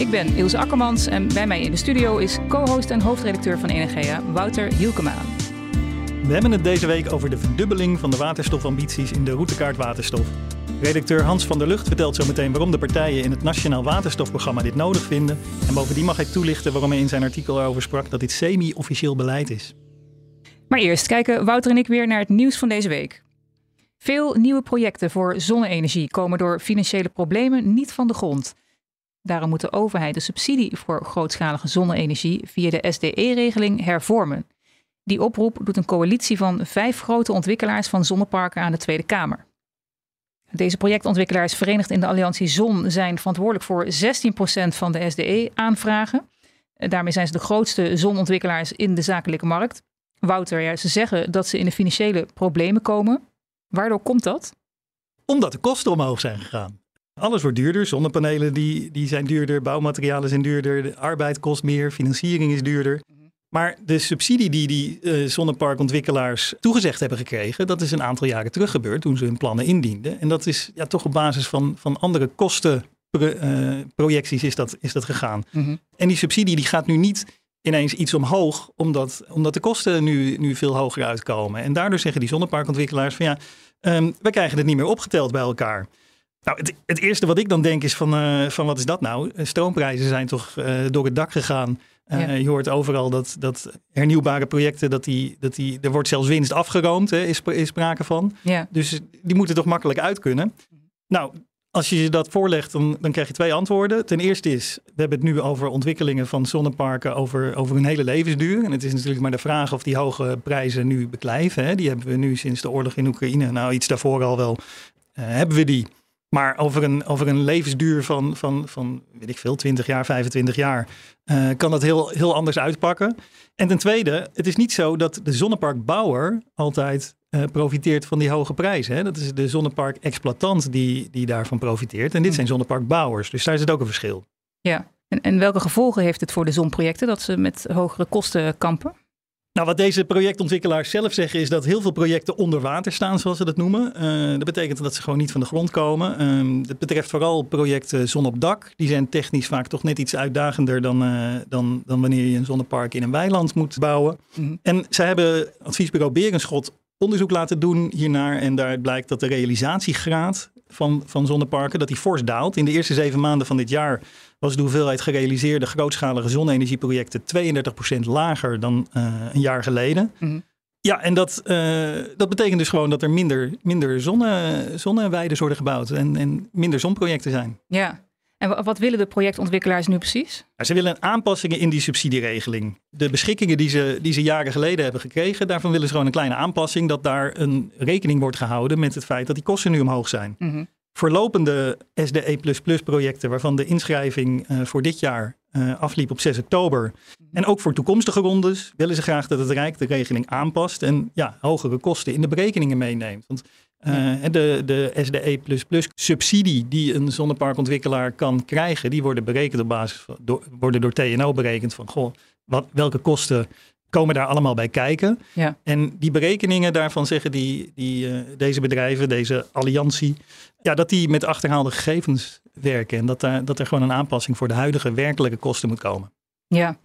Ik ben Ilse Akkermans en bij mij in de studio is co-host en hoofdredacteur van Energia, Wouter Hielkema. We hebben het deze week over de verdubbeling van de waterstofambities in de routekaart waterstof. Redacteur Hans van der Lucht vertelt zo meteen waarom de partijen in het Nationaal Waterstofprogramma dit nodig vinden. En bovendien mag hij toelichten waarom hij in zijn artikel erover sprak dat dit semi-officieel beleid is. Maar eerst kijken Wouter en ik weer naar het nieuws van deze week. Veel nieuwe projecten voor zonne-energie komen door financiële problemen niet van de grond. Daarom moet de overheid de subsidie voor grootschalige zonne-energie via de SDE-regeling hervormen. Die oproep doet een coalitie van vijf grote ontwikkelaars van zonneparken aan de Tweede Kamer. Deze projectontwikkelaars verenigd in de Alliantie Zon zijn verantwoordelijk voor 16% van de SDE-aanvragen. Daarmee zijn ze de grootste zonontwikkelaars in de zakelijke markt. Wouter, ja, ze zeggen dat ze in de financiële problemen komen. Waardoor komt dat? Omdat de kosten omhoog zijn gegaan. Alles wordt duurder. Zonnepanelen die, die zijn duurder, bouwmaterialen zijn duurder, de arbeid kost meer, financiering is duurder. Maar de subsidie die die uh, zonneparkontwikkelaars toegezegd hebben gekregen, dat is een aantal jaren terug gebeurd toen ze hun plannen indienden. En dat is ja, toch op basis van, van andere kostenprojecties uh, is, dat, is dat gegaan. Mm En die subsidie die gaat nu niet ineens iets omhoog, omdat, omdat de kosten nu, nu veel hoger uitkomen. En daardoor zeggen die zonneparkontwikkelaars van ja, um, we krijgen het niet meer opgeteld bij elkaar. Nou, het, het, eerste wat ik dan denk is van, uh, van wat is dat nou? Stroomprijzen zijn toch uh, door het dak gegaan. Uh, ja. Je hoort overal dat, dat hernieuwbare projecten, dat die, dat die, er wordt zelfs winst afgeroomd, hè, is, is sprake van. Ja. Dus die moeten toch makkelijk uit kunnen. Nou, als je je dat voorlegt, dan, dan krijg je twee antwoorden. Ten eerste is, we hebben het nu over ontwikkelingen van zonneparken over, over hun hele levensduur. En het is natuurlijk maar de vraag of die hoge prijzen nu beklijven. Hè. Die hebben we nu sinds de oorlog in Oekraïne, nou iets daarvoor al wel, hebben we die. Maar over een, over een levensduur van, van, van, weet ik veel, 20 jaar, 25 jaar, uh, kan dat heel, heel anders uitpakken. En ten tweede, het is niet zo dat de zonneparkbouwer altijd uh, profiteert van die hoge prijzen. Hè? Dat is de zonneparkexploitant die, die daarvan profiteert. En dit zijn zonneparkbouwers, dus daar is het ook een verschil. Ja, en, en welke gevolgen heeft het voor de zonprojecten dat ze met hogere kosten kampen? Nou, wat deze projectontwikkelaars zelf zeggen is dat heel veel projecten onder water staan, zoals ze dat noemen. Uh, dat betekent dat ze gewoon niet van de grond komen. Um, dat betreft vooral projecten zon op dak. Die zijn technisch vaak toch net iets uitdagender dan, uh, dan, dan wanneer je een zonnepark in een weiland moet bouwen. Mm -hmm. En zij hebben adviesbureau Berenschot onderzoek laten doen hiernaar. En daaruit blijkt dat de realisatiegraad van, van zonneparken dat die fors daalt. In de eerste zeven maanden van dit jaar was de hoeveelheid gerealiseerde grootschalige zonne-energieprojecten 32% lager dan uh, een jaar geleden. Mm -hmm. Ja, en dat, uh, dat betekent dus gewoon dat er minder, minder zonne, zonneweiden worden gebouwd en, en minder zonprojecten zijn. Ja, en wat willen de projectontwikkelaars nu precies? Ja, ze willen aanpassingen in die subsidieregeling. De beschikkingen die ze, die ze jaren geleden hebben gekregen, daarvan willen ze gewoon een kleine aanpassing. Dat daar een rekening wordt gehouden met het feit dat die kosten nu omhoog zijn. Mm -hmm. Voor lopende SDE projecten, waarvan de inschrijving uh, voor dit jaar uh, afliep op 6 oktober. En ook voor toekomstige rondes willen ze graag dat het Rijk de regeling aanpast en ja, hogere kosten in de berekeningen meeneemt. Want uh, de, de SDE subsidie die een zonneparkontwikkelaar kan krijgen, die worden berekend op basis van, door, worden door TNO berekend van goh, wat, welke kosten komen daar allemaal bij kijken. Ja. En die berekeningen daarvan zeggen die, die, uh, deze bedrijven, deze alliantie, ja, dat die met achterhaalde gegevens werken. En dat, daar, dat er gewoon een aanpassing voor de huidige werkelijke kosten moet komen. Ja.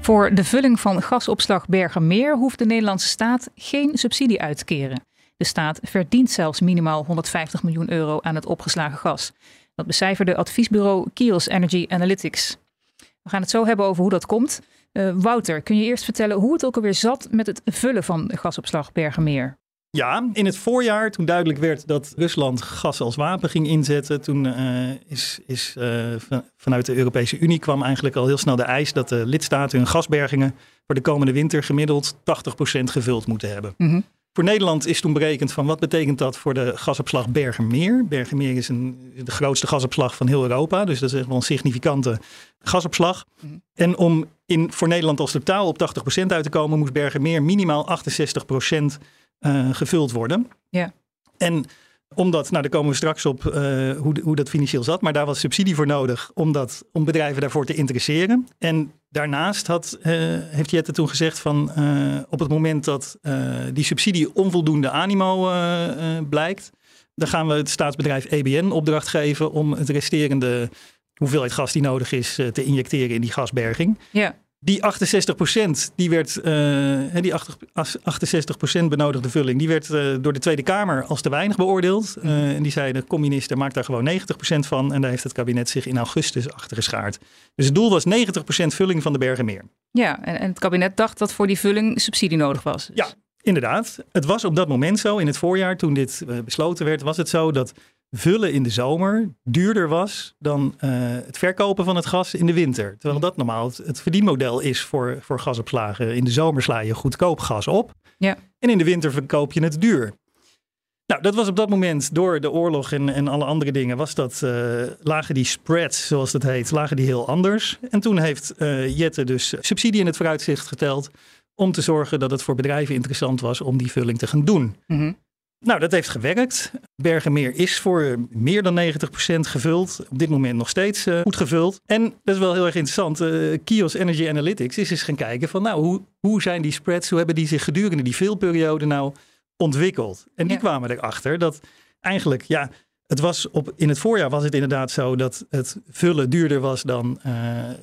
Voor de vulling van gasopslag Bergermeer hoeft de Nederlandse staat geen subsidie uit te keren. De staat verdient zelfs minimaal 150 miljoen euro aan het opgeslagen gas. Dat becijferde adviesbureau Kios Energy Analytics. We gaan het zo hebben over hoe dat komt. Uh, Wouter, kun je eerst vertellen hoe het ook alweer zat met het vullen van gasopslag Bergermeer? Ja, in het voorjaar, toen duidelijk werd dat Rusland gas als wapen ging inzetten, toen uh, is, is uh, vanuit de Europese Unie kwam eigenlijk al heel snel de eis dat de lidstaten hun gasbergingen voor de komende winter gemiddeld 80% gevuld moeten hebben. Mm -hmm. Voor Nederland is toen berekend van wat betekent dat voor de gasopslag Bergenmeer. Bergenmeer is een, de grootste gasopslag van heel Europa, dus dat is echt wel een significante gasopslag. Mm -hmm. En om in, voor Nederland als totaal op 80% uit te komen, moest Bergenmeer minimaal 68% uh, gevuld worden. Ja. En omdat, nou daar komen we straks op uh, hoe, hoe dat financieel zat, maar daar was subsidie voor nodig om, dat, om bedrijven daarvoor te interesseren. En daarnaast had, uh, heeft Jette toen gezegd van uh, op het moment dat die subsidie onvoldoende animo blijkt, dan gaan we het staatsbedrijf EBN opdracht geven om het resterende hoeveelheid gas die nodig is te injecteren in die gasberging. Ja. Die 68%, die werd, uh, die 68% benodigde vulling, die werd uh, door de Tweede Kamer als te weinig beoordeeld. Uh, en die zei, de communisten maakt daar gewoon 90% van. En daar heeft het kabinet zich in augustus achter geschaard. Dus het doel was 90% vulling van de Bergenmeer. Ja, en, en het kabinet dacht dat voor die vulling subsidie nodig was. Ja, inderdaad. Het was op dat moment zo, in het voorjaar toen dit besloten werd, was het zo dat vullen in de zomer duurder was dan uh, het verkopen van het gas in de winter. Terwijl dat normaal het, het, verdienmodel is voor, voor gasopslagen. In de zomer sla je goedkoop gas op. Ja. En in de winter verkoop je het duur. Nou, dat was op dat moment door de oorlog en, en alle andere dingen, was dat, uh, lagen die spreads, zoals dat heet, lagen die heel anders. En toen heeft uh, Jette dus subsidie in het vooruitzicht geteld om te zorgen dat het voor bedrijven interessant was om die vulling te gaan doen. Mm -hmm. Nou, dat heeft gewerkt. Bergenmeer is voor meer dan 90% gevuld. Op dit moment nog steeds uh, goed gevuld. En dat is wel heel erg interessant. Uh, Kios Energy Analytics is eens gaan kijken van nou, hoe, hoe zijn die spreads, hoe hebben die zich gedurende die veelperiode nou ontwikkeld? En die ja. kwamen erachter dat eigenlijk, ja, het was op, in het voorjaar was het inderdaad zo dat het vullen duurder was dan, uh,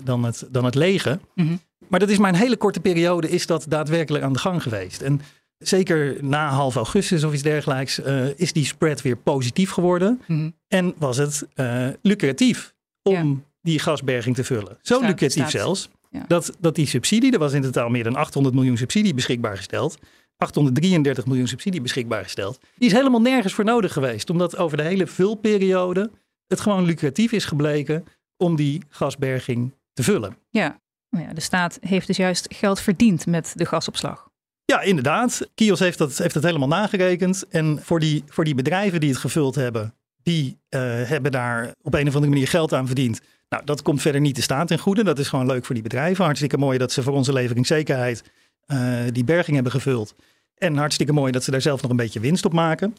dan, het, dan het legen. Mm -hmm. Maar dat is maar een hele korte periode is dat daadwerkelijk aan de gang geweest. En zeker na half augustus of iets dergelijks, uh, is die spread weer positief geworden. Mm -hmm. En was het uh, lucratief om ja. die gasberging te vullen. Zo Staat, lucratief staat. zelfs, Ja. dat, dat die subsidie, er was in totaal meer dan 800 miljoen subsidie beschikbaar gesteld. 833 miljoen subsidie beschikbaar gesteld. Die is helemaal nergens voor nodig geweest. Omdat over de hele vulperiode het gewoon lucratief is gebleken om die gasberging te vullen. Ja. Nou ja, de staat heeft dus juist geld verdiend met de gasopslag. Ja, inderdaad. Kios heeft dat, heeft helemaal nagerekend. En voor die, voor die bedrijven die het gevuld hebben, die uh, hebben daar op een of andere manier geld aan verdiend. Nou, dat komt verder niet de staat ten goede. Dat is gewoon leuk voor die bedrijven. Hartstikke mooi dat ze voor onze leveringszekerheid uh, die berging hebben gevuld. En hartstikke mooi dat ze daar zelf nog een beetje winst op maken.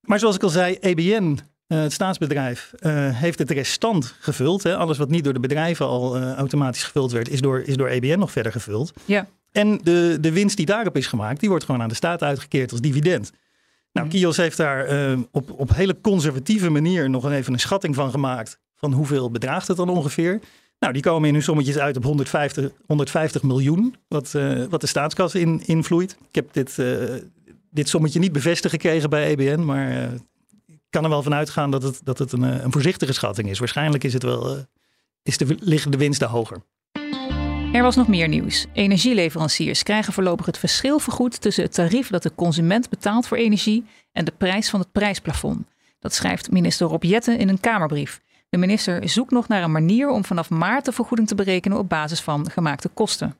Maar zoals ik al zei, EBN, uh, het staatsbedrijf, heeft het restant gevuld. Hè. Alles wat niet door de bedrijven al automatisch gevuld werd, is door, is door EBN nog verder gevuld. Ja. En de, de winst die daarop is gemaakt, die wordt gewoon aan de staat uitgekeerd als dividend. Nou, Mhm. Kios heeft daar uh, op, op hele conservatieve manier nog even een schatting van gemaakt. Van hoeveel bedraagt het dan ongeveer? Nou, die komen in hun sommetjes uit op 150, 150 miljoen, wat, uh, wat de staatskas in, invloeit. Ik heb dit, uh, dit sommetje niet bevestigd gekregen bij EBN, maar ik kan er wel van uitgaan dat het, dat het een, een voorzichtige schatting is. Waarschijnlijk is het wel, is de, liggen de winsten hoger. Er was nog meer nieuws. Energieleveranciers krijgen voorlopig het verschil vergoed tussen het tarief dat de consument betaalt voor energie en de prijs van het prijsplafond. Dat schrijft minister Rob Jetten in een Kamerbrief. De minister zoekt nog naar een manier om vanaf maart de vergoeding te berekenen op basis van gemaakte kosten.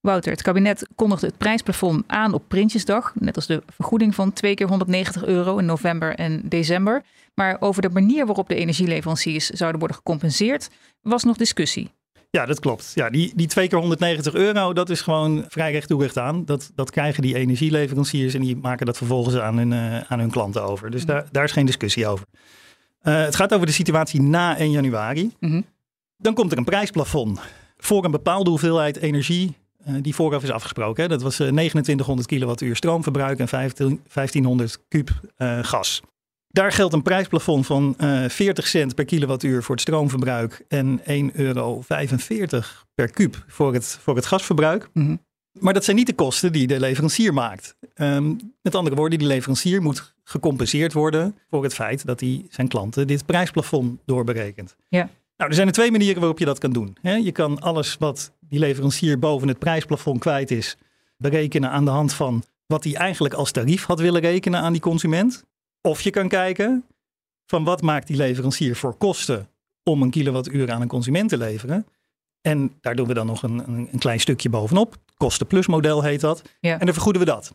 Wouter, het kabinet kondigde het prijsplafond aan op Prinsjesdag, net als de vergoeding van twee keer 190 euro in november en december. Maar over de manier waarop de energieleveranciers zouden worden gecompenseerd was nog discussie. Ja, dat klopt. Ja, die, die twee keer 190 euro, dat is gewoon vrij recht toe recht aan. Dat, dat krijgen die energieleveranciers en die maken dat vervolgens aan hun, uh, aan hun klanten over. Dus daar, daar is geen discussie over. Uh, het gaat over de situatie na 1 januari. Mm -hmm. Dan komt er een prijsplafond voor een bepaalde hoeveelheid energie uh, die vooraf is afgesproken. Hè. Dat was 2900 kilowattuur stroomverbruik en 1500 kub gas. Daar geldt een prijsplafond van uh, 40 cent per kilowattuur voor het stroomverbruik en 1,45 euro per kuub voor het, voor het gasverbruik. Mm -hmm. Maar dat zijn niet de kosten die de leverancier maakt. Um, met andere woorden, die leverancier moet gecompenseerd worden voor het feit dat hij zijn klanten dit prijsplafond doorberekent. Ja. Nou, er zijn er twee manieren waarop je dat kan doen. He, je kan alles wat die leverancier boven het prijsplafond kwijt is, berekenen aan de hand van wat hij eigenlijk als tarief had willen rekenen aan die consument. Of je kan kijken van wat maakt die leverancier voor kosten om een kilowattuur aan een consument te leveren. En daar doen we dan nog een, een, klein stukje bovenop. Kosten-plus model heet dat. Ja. En dan vergoeden we dat.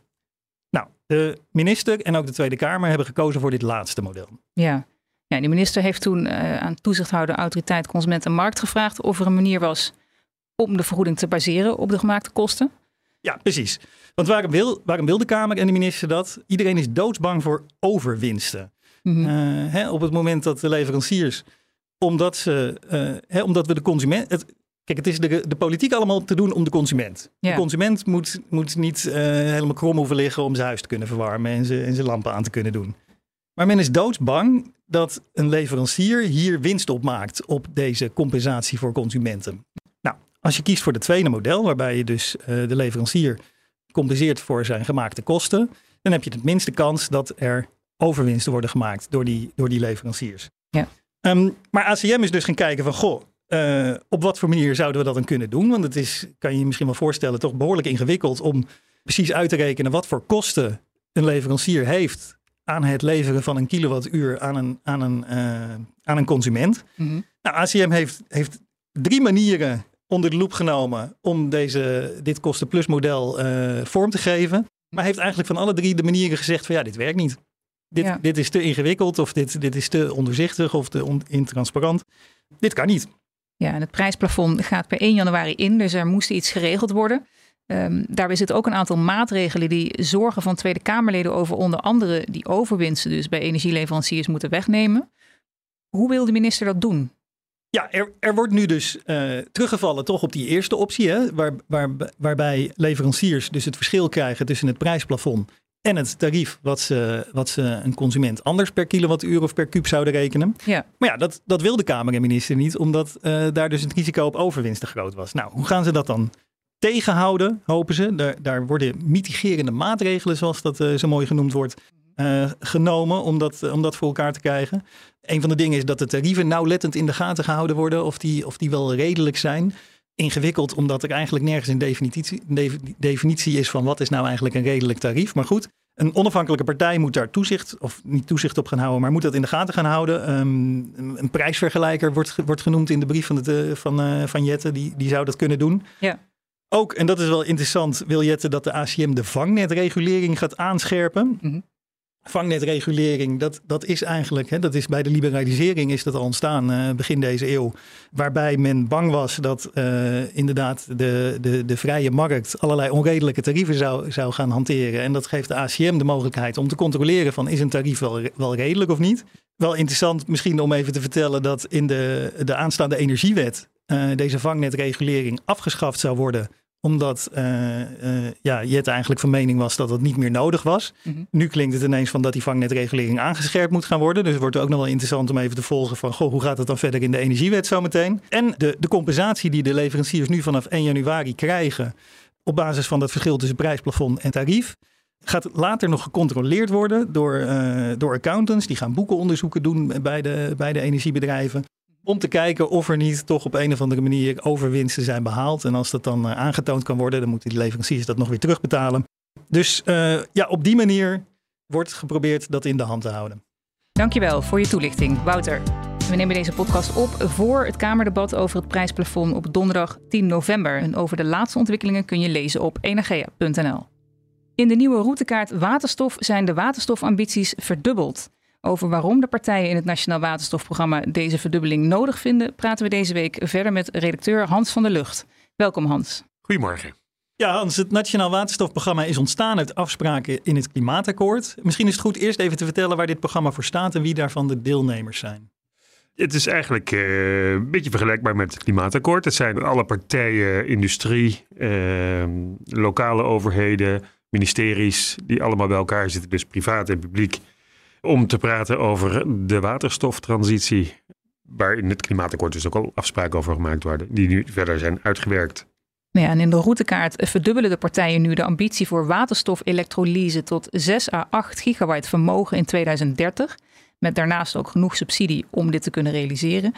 Nou, de minister en ook de Tweede Kamer hebben gekozen voor dit laatste model. Ja, ja die minister heeft toen uh, aan toezichthouder Autoriteit Consument en Markt gevraagd of er een manier was om de vergoeding te baseren op de gemaakte kosten? Ja, precies. Want waarom wil, waarom wil de Kamer en de minister dat? Iedereen is doodsbang voor overwinsten. Mhm. Uh, hè, op het moment dat de leveranciers, omdat, ze, uh, hè, omdat we de consument. Het, kijk, het is de, de politiek allemaal te doen om de consument. Ja. De consument moet, moet niet uh, helemaal krom hoeven liggen om zijn huis te kunnen verwarmen en zijn, en zijn lampen aan te kunnen doen. Maar men is doodsbang dat een leverancier hier winst op maakt op deze compensatie voor consumenten. Nou, als je kiest voor het tweede model, waarbij je dus de leverancier compenseert voor zijn gemaakte kosten, dan heb je het minste kans dat er overwinsten worden gemaakt door die, door die leveranciers. Ja. Um, maar ACM is dus gaan kijken van, goh, uh, op wat voor manier zouden we dat dan kunnen doen? Want het is, kan je je misschien wel voorstellen, toch behoorlijk ingewikkeld om precies uit te rekenen wat voor kosten een leverancier heeft aan het leveren van een kilowattuur aan een, aan een, uh, aan een consument. Mm -hmm. Nou, ACM heeft, heeft drie manieren onder de loep genomen om deze, dit kostenplusmodel uh, vorm te geven. Maar heeft eigenlijk van alle drie de manieren gezegd van ja, dit werkt niet. Dit, Ja. dit is te ingewikkeld of dit, dit is te onderzichtig of te on, intransparant. Dit kan niet. Ja, en het prijsplafond gaat per 1 januari in, dus er moest iets geregeld worden. Ehm, daarbij zitten ook een aantal maatregelen die zorgen van Tweede Kamerleden over onder andere die overwinsten dus bij energieleveranciers moeten wegnemen. Hoe wil de minister dat doen? Ja, er, er wordt nu dus uh, teruggevallen toch op die eerste optie, hè, waar, waar, waarbij leveranciers dus het verschil krijgen tussen het prijsplafond en het tarief wat ze, wat ze een consument anders per kilowattuur of per kuub zouden rekenen. Ja. Maar ja, dat, dat wil de Kamer en minister niet, omdat uh, daar dus het risico op overwinst te groot was. Nou, hoe gaan ze dat dan tegenhouden, hopen ze? Daar, daar worden mitigerende maatregelen, zoals dat uh, zo mooi genoemd wordt, uh, genomen om dat, om dat voor elkaar te krijgen. Een van de dingen is dat de tarieven nauwlettend in de gaten gehouden worden, of die, of die wel redelijk zijn. Ingewikkeld, omdat er eigenlijk nergens een definitie, definitie is van wat is nou eigenlijk een redelijk tarief. Maar goed, een onafhankelijke partij moet daar toezicht, of niet toezicht op gaan houden, maar moet dat in de gaten gaan houden. Um, een prijsvergelijker wordt, wordt genoemd in de brief van, de, van, uh, van Jette, die, die zou dat kunnen doen. Ja. Ook, en dat is wel interessant, wil Jette dat de ACM de vangnetregulering gaat aanscherpen. Mm -hmm. Vangnetregulering, dat, dat is eigenlijk, hè, dat is bij de liberalisering is dat al ontstaan uh, begin deze eeuw. Waarbij men bang was dat uh, inderdaad de, de, de vrije markt allerlei onredelijke tarieven zou, zou gaan hanteren. En dat geeft de ACM de mogelijkheid om te controleren van is een tarief wel, wel redelijk of niet. Wel interessant misschien om even te vertellen dat in de, de aanstaande energiewet uh, deze vangnetregulering afgeschaft zou worden omdat uh, uh, ja, Jet eigenlijk van mening was dat het niet meer nodig was. Mm -hmm. Nu klinkt het ineens van dat die vangnetregulering aangescherpt moet gaan worden. Dus het wordt ook nog wel interessant om even te volgen van goh, hoe gaat het dan verder in de energiewet zometeen. En de, de compensatie die de leveranciers nu vanaf 1 januari krijgen op basis van dat verschil tussen prijsplafond en tarief. Gaat later nog gecontroleerd worden door, uh, door accountants. Die gaan boekenonderzoeken doen bij de, bij de energiebedrijven. Om te kijken of er niet toch op een of andere manier overwinsten zijn behaald. En als dat dan uh, aangetoond kan worden, dan moeten die leveranciers dat nog weer terugbetalen. Dus uh, ja, op die manier wordt geprobeerd dat in de hand te houden. Dankjewel voor je toelichting, Wouter. We nemen deze podcast op voor het Kamerdebat over het prijsplafond op donderdag 10 november. En over de laatste ontwikkelingen kun je lezen op energia.nl. In de nieuwe routekaart waterstof zijn de waterstofambities verdubbeld. Over waarom de partijen in het Nationaal Waterstofprogramma deze verdubbeling nodig vinden, praten we deze week verder met redacteur Hans van der Lucht. Welkom Hans. Goedemorgen. Ja, Hans, het Nationaal Waterstofprogramma is ontstaan uit afspraken in het Klimaatakkoord. Misschien is het goed eerst even te vertellen waar dit programma voor staat en wie daarvan de deelnemers zijn. Het is eigenlijk uh, een beetje vergelijkbaar met het Klimaatakkoord. Het zijn alle partijen, industrie, uh, lokale overheden, ministeries, die allemaal bij elkaar zitten, dus privaat en publiek om te praten over de waterstoftransitie. Waar in het klimaatakkoord dus ook al afspraken over gemaakt worden, die nu verder zijn uitgewerkt. Ja, en in de routekaart verdubbelen de partijen nu de ambitie voor waterstofelektrolyse tot 6 à 8 gigawatt vermogen in 2030. Met daarnaast ook genoeg subsidie om dit te kunnen realiseren.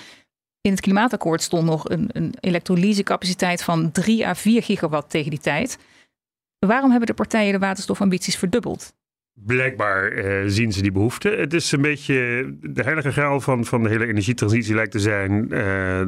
In het klimaatakkoord stond nog een, een elektrolysecapaciteit van 3 à 4 gigawatt tegen die tijd. Waarom hebben de partijen de waterstofambities verdubbeld? Blijkbaar uh, zien ze die behoefte. Het is een beetje de heilige graal van, van de hele energietransitie lijkt te zijn. Uh,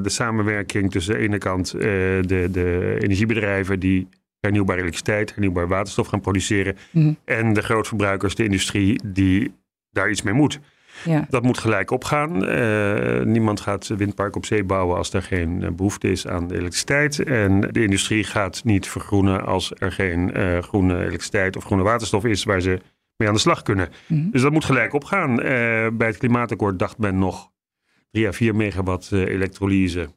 de samenwerking tussen de ene kant uh, de, de energiebedrijven die hernieuwbare elektriciteit, hernieuwbaar waterstof gaan produceren. Mm. En de grootverbruikers, de industrie, die daar iets mee moet. Ja. Dat moet gelijk opgaan. Uh, niemand gaat windpark op zee bouwen als er geen behoefte is aan elektriciteit. En de industrie gaat niet vergroenen als er geen uh, groene elektriciteit of groene waterstof is waar ze mee aan de slag kunnen. Mm -hmm. Dus dat moet gelijk opgaan. bij het klimaatakkoord dacht men nog 3 à 4 megawatt elektrolyse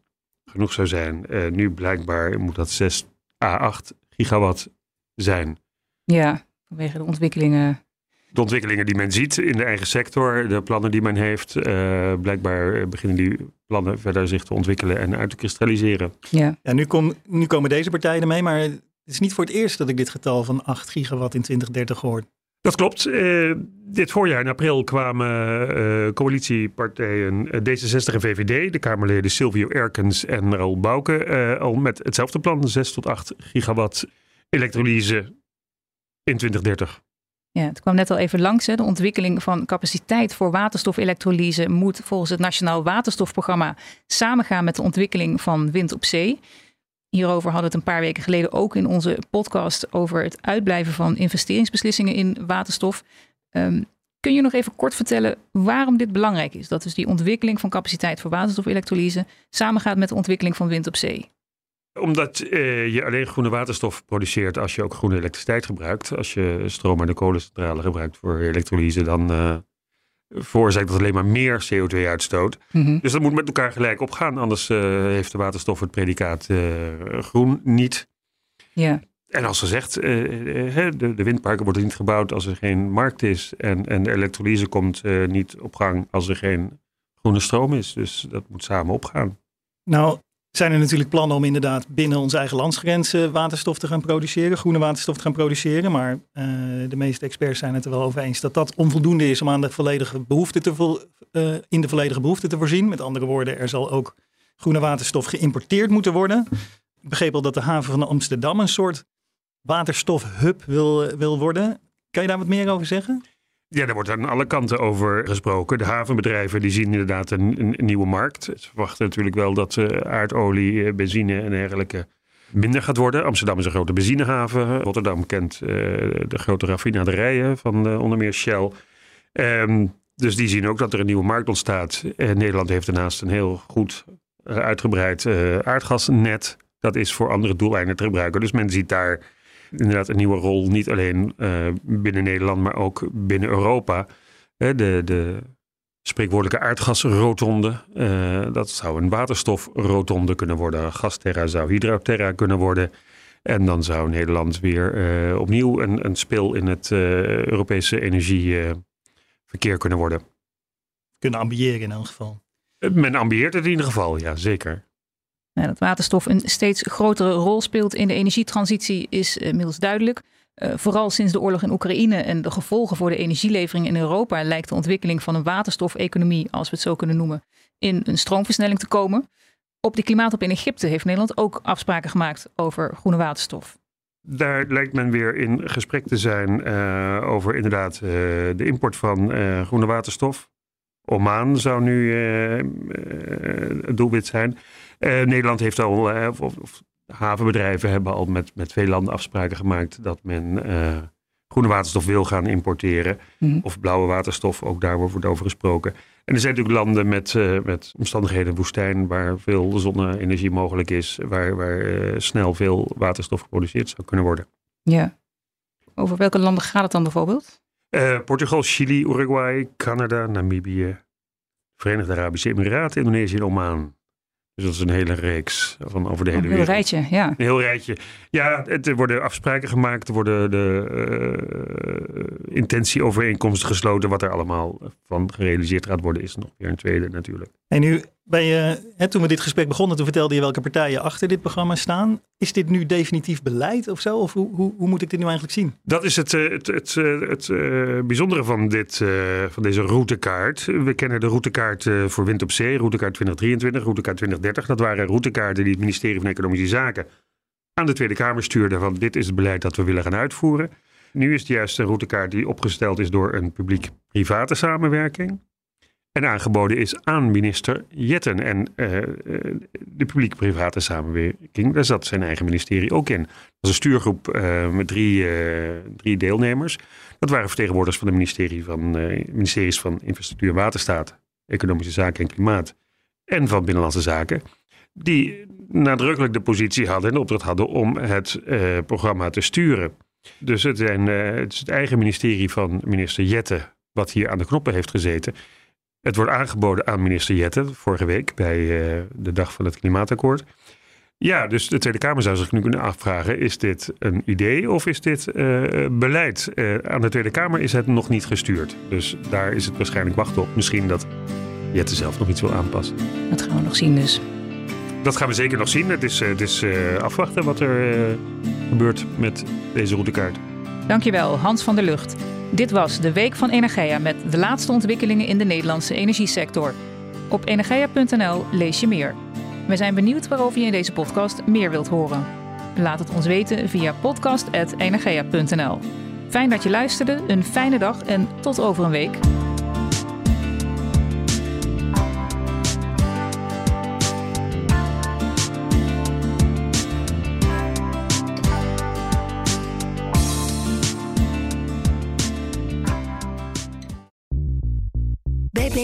genoeg zou zijn. nu blijkbaar moet dat 6 à 8 gigawatt zijn. Ja, vanwege de ontwikkelingen de ontwikkelingen die men ziet in de eigen sector, de plannen die men heeft. Uh, blijkbaar beginnen die plannen verder zich te ontwikkelen en uit te kristalliseren. Ja, ja nu, kom, nu komen deze partijen ermee, maar het is niet voor het eerst dat ik dit getal van 8 gigawatt in 2030 hoor. Dat klopt. Uh, dit voorjaar in april kwamen uh, coalitiepartijen D66 en VVD, de Kamerleden Silvio Erkens en Raoul Bouke, al met hetzelfde plan, 6 tot 8 gigawatt elektrolyse in 2030. Ja, het kwam net al even langs. De ontwikkeling van capaciteit voor waterstofelektrolyse moet volgens het Nationaal Waterstofprogramma samengaan met de ontwikkeling van wind op zee. Hierover hadden we het een paar weken geleden ook in onze podcast over het uitblijven van investeringsbeslissingen in waterstof. Um, kun je nog even kort vertellen waarom dit belangrijk is? Dat dus die ontwikkeling van capaciteit voor waterstofelektrolyse samengaat met de ontwikkeling van wind op zee omdat uh, je alleen groene waterstof produceert als je ook groene elektriciteit gebruikt. Als je stroom uit de kolencentrale gebruikt voor elektrolyse, dan uh, veroorzaakt dat alleen maar meer CO2 uitstoot. Mm -hmm. Dus dat moet met elkaar gelijk opgaan. Anders uh, heeft de waterstof het predicaat groen niet. Ja. En als gezegd, de, de windparken worden niet gebouwd als er geen markt is. En, en de elektrolyse komt niet op gang als er geen groene stroom is. Dus dat moet samen opgaan. Nou, zijn er natuurlijk plannen om inderdaad binnen onze eigen landsgrenzen waterstof te gaan produceren, groene waterstof te gaan produceren. Maar uh, de meeste experts zijn het er wel over eens dat dat onvoldoende is om aan de volledige behoefte te vo uh, in de volledige behoefte te voorzien. Met andere woorden, er zal ook groene waterstof geïmporteerd moeten worden. Ik begreep al dat de haven van Amsterdam een soort waterstofhub wil, wil worden. Kan je daar wat meer over zeggen? Ja, daar wordt aan alle kanten over gesproken. De havenbedrijven die zien inderdaad een, nieuwe markt. Ze verwachten natuurlijk wel dat uh, aardolie, uh, benzine en dergelijke minder gaat worden. Amsterdam is een grote benzinehaven. Rotterdam kent uh, de grote raffinaderijen van onder meer Shell. Um, dus die zien ook dat er een nieuwe markt ontstaat. Nederland heeft daarnaast een heel goed uitgebreid aardgasnet. Dat is voor andere doeleinden te gebruiken. Dus men ziet daar inderdaad een nieuwe rol, niet alleen uh, binnen Nederland, maar ook binnen Europa. Uh, de, de spreekwoordelijke aardgasrotonde, uh, dat zou een waterstofrotonde kunnen worden. Gasterra zou hydroterra kunnen worden. En dan zou Nederland weer opnieuw een, een spil in het Europese energieverkeer kunnen worden. Kunnen ambiëren in elk geval. Men ambieert het in ieder geval, ja zeker. Nou, dat waterstof een steeds grotere rol speelt in de energietransitie is inmiddels duidelijk. Uh, vooral sinds de oorlog in Oekraïne en de gevolgen voor de energielevering in Europa lijkt de ontwikkeling van een waterstofeconomie, als we het zo kunnen noemen, in een stroomversnelling te komen. Op de klimaatop in Egypte heeft Nederland ook afspraken gemaakt over groene waterstof. Daar lijkt men weer in gesprek te zijn uh, over inderdaad de import van groene waterstof. Oman zou nu het doelwit zijn. Uh, Nederland heeft al, uh, of, of, havenbedrijven hebben al met, met veel landen afspraken gemaakt dat men uh, groene waterstof wil gaan importeren. Mm. Of blauwe waterstof, ook daar wordt over gesproken. En er zijn natuurlijk landen met, met omstandigheden woestijn, waar veel zonne-energie mogelijk is, waar, waar snel veel waterstof geproduceerd zou kunnen worden. Ja. Over welke landen gaat het dan bijvoorbeeld? Portugal, Chili, Uruguay, Canada, Namibië, Verenigde Arabische Emiraten, Indonesië en Oman. Dus dat is een hele reeks van over de hele wereld. Een heel rijtje, ja. Een heel rijtje. Ja, het, er worden afspraken gemaakt, er worden de uh, intentieovereenkomsten gesloten. Wat er allemaal van gerealiseerd gaat worden, is nog weer een tweede natuurlijk. En nu hè, toen we dit gesprek begonnen, toen vertelde je welke partijen achter dit programma staan. Is dit nu definitief beleid of zo? Of hoe, hoe, moet ik dit nu eigenlijk zien? Dat is het, het, het, het, uh, bijzondere van, dit, van deze routekaart. We kennen de routekaart voor wind op zee, routekaart 2023, routekaart 2030. Dat waren routekaarten die het ministerie van Economische Zaken aan de Tweede Kamer stuurde van dit is het beleid dat we willen gaan uitvoeren. Nu is het juist een routekaart die opgesteld is door een publiek-private samenwerking. En aangeboden is aan minister Jetten. En uh, de publiek-private samenwerking, daar zat zijn eigen ministerie ook in. Dat was een stuurgroep uh, met drie, drie deelnemers. Dat waren vertegenwoordigers van de ministerie van, ministeries van Infrastructuur en Waterstaat, Economische Zaken en Klimaat en van Binnenlandse Zaken. Die nadrukkelijk de positie hadden en de opdracht hadden om het programma te sturen. Dus het, zijn, het is het eigen ministerie van minister Jetten wat hier aan de knoppen heeft gezeten. Het wordt aangeboden aan minister Jette vorige week bij uh, de dag van het klimaatakkoord. Ja, dus de Tweede Kamer zou zich nu kunnen afvragen: is dit een idee of is dit uh, beleid? Uh, aan de Tweede Kamer is het nog niet gestuurd. Dus daar is het waarschijnlijk wachten op. Misschien dat Jette zelf nog iets wil aanpassen. Dat gaan we nog zien dus. Dat gaan we zeker nog zien. Het is, het is afwachten wat er gebeurt met deze routekaart. Dankjewel, Hans van der Lucht. Dit was de Week van Energia met de laatste ontwikkelingen in de Nederlandse energiesector. Op energia.nl lees je meer. We zijn benieuwd waarover je in deze podcast meer wilt horen. Laat het ons weten via podcast.energia.nl. Fijn dat je luisterde, een fijne dag en tot over een week.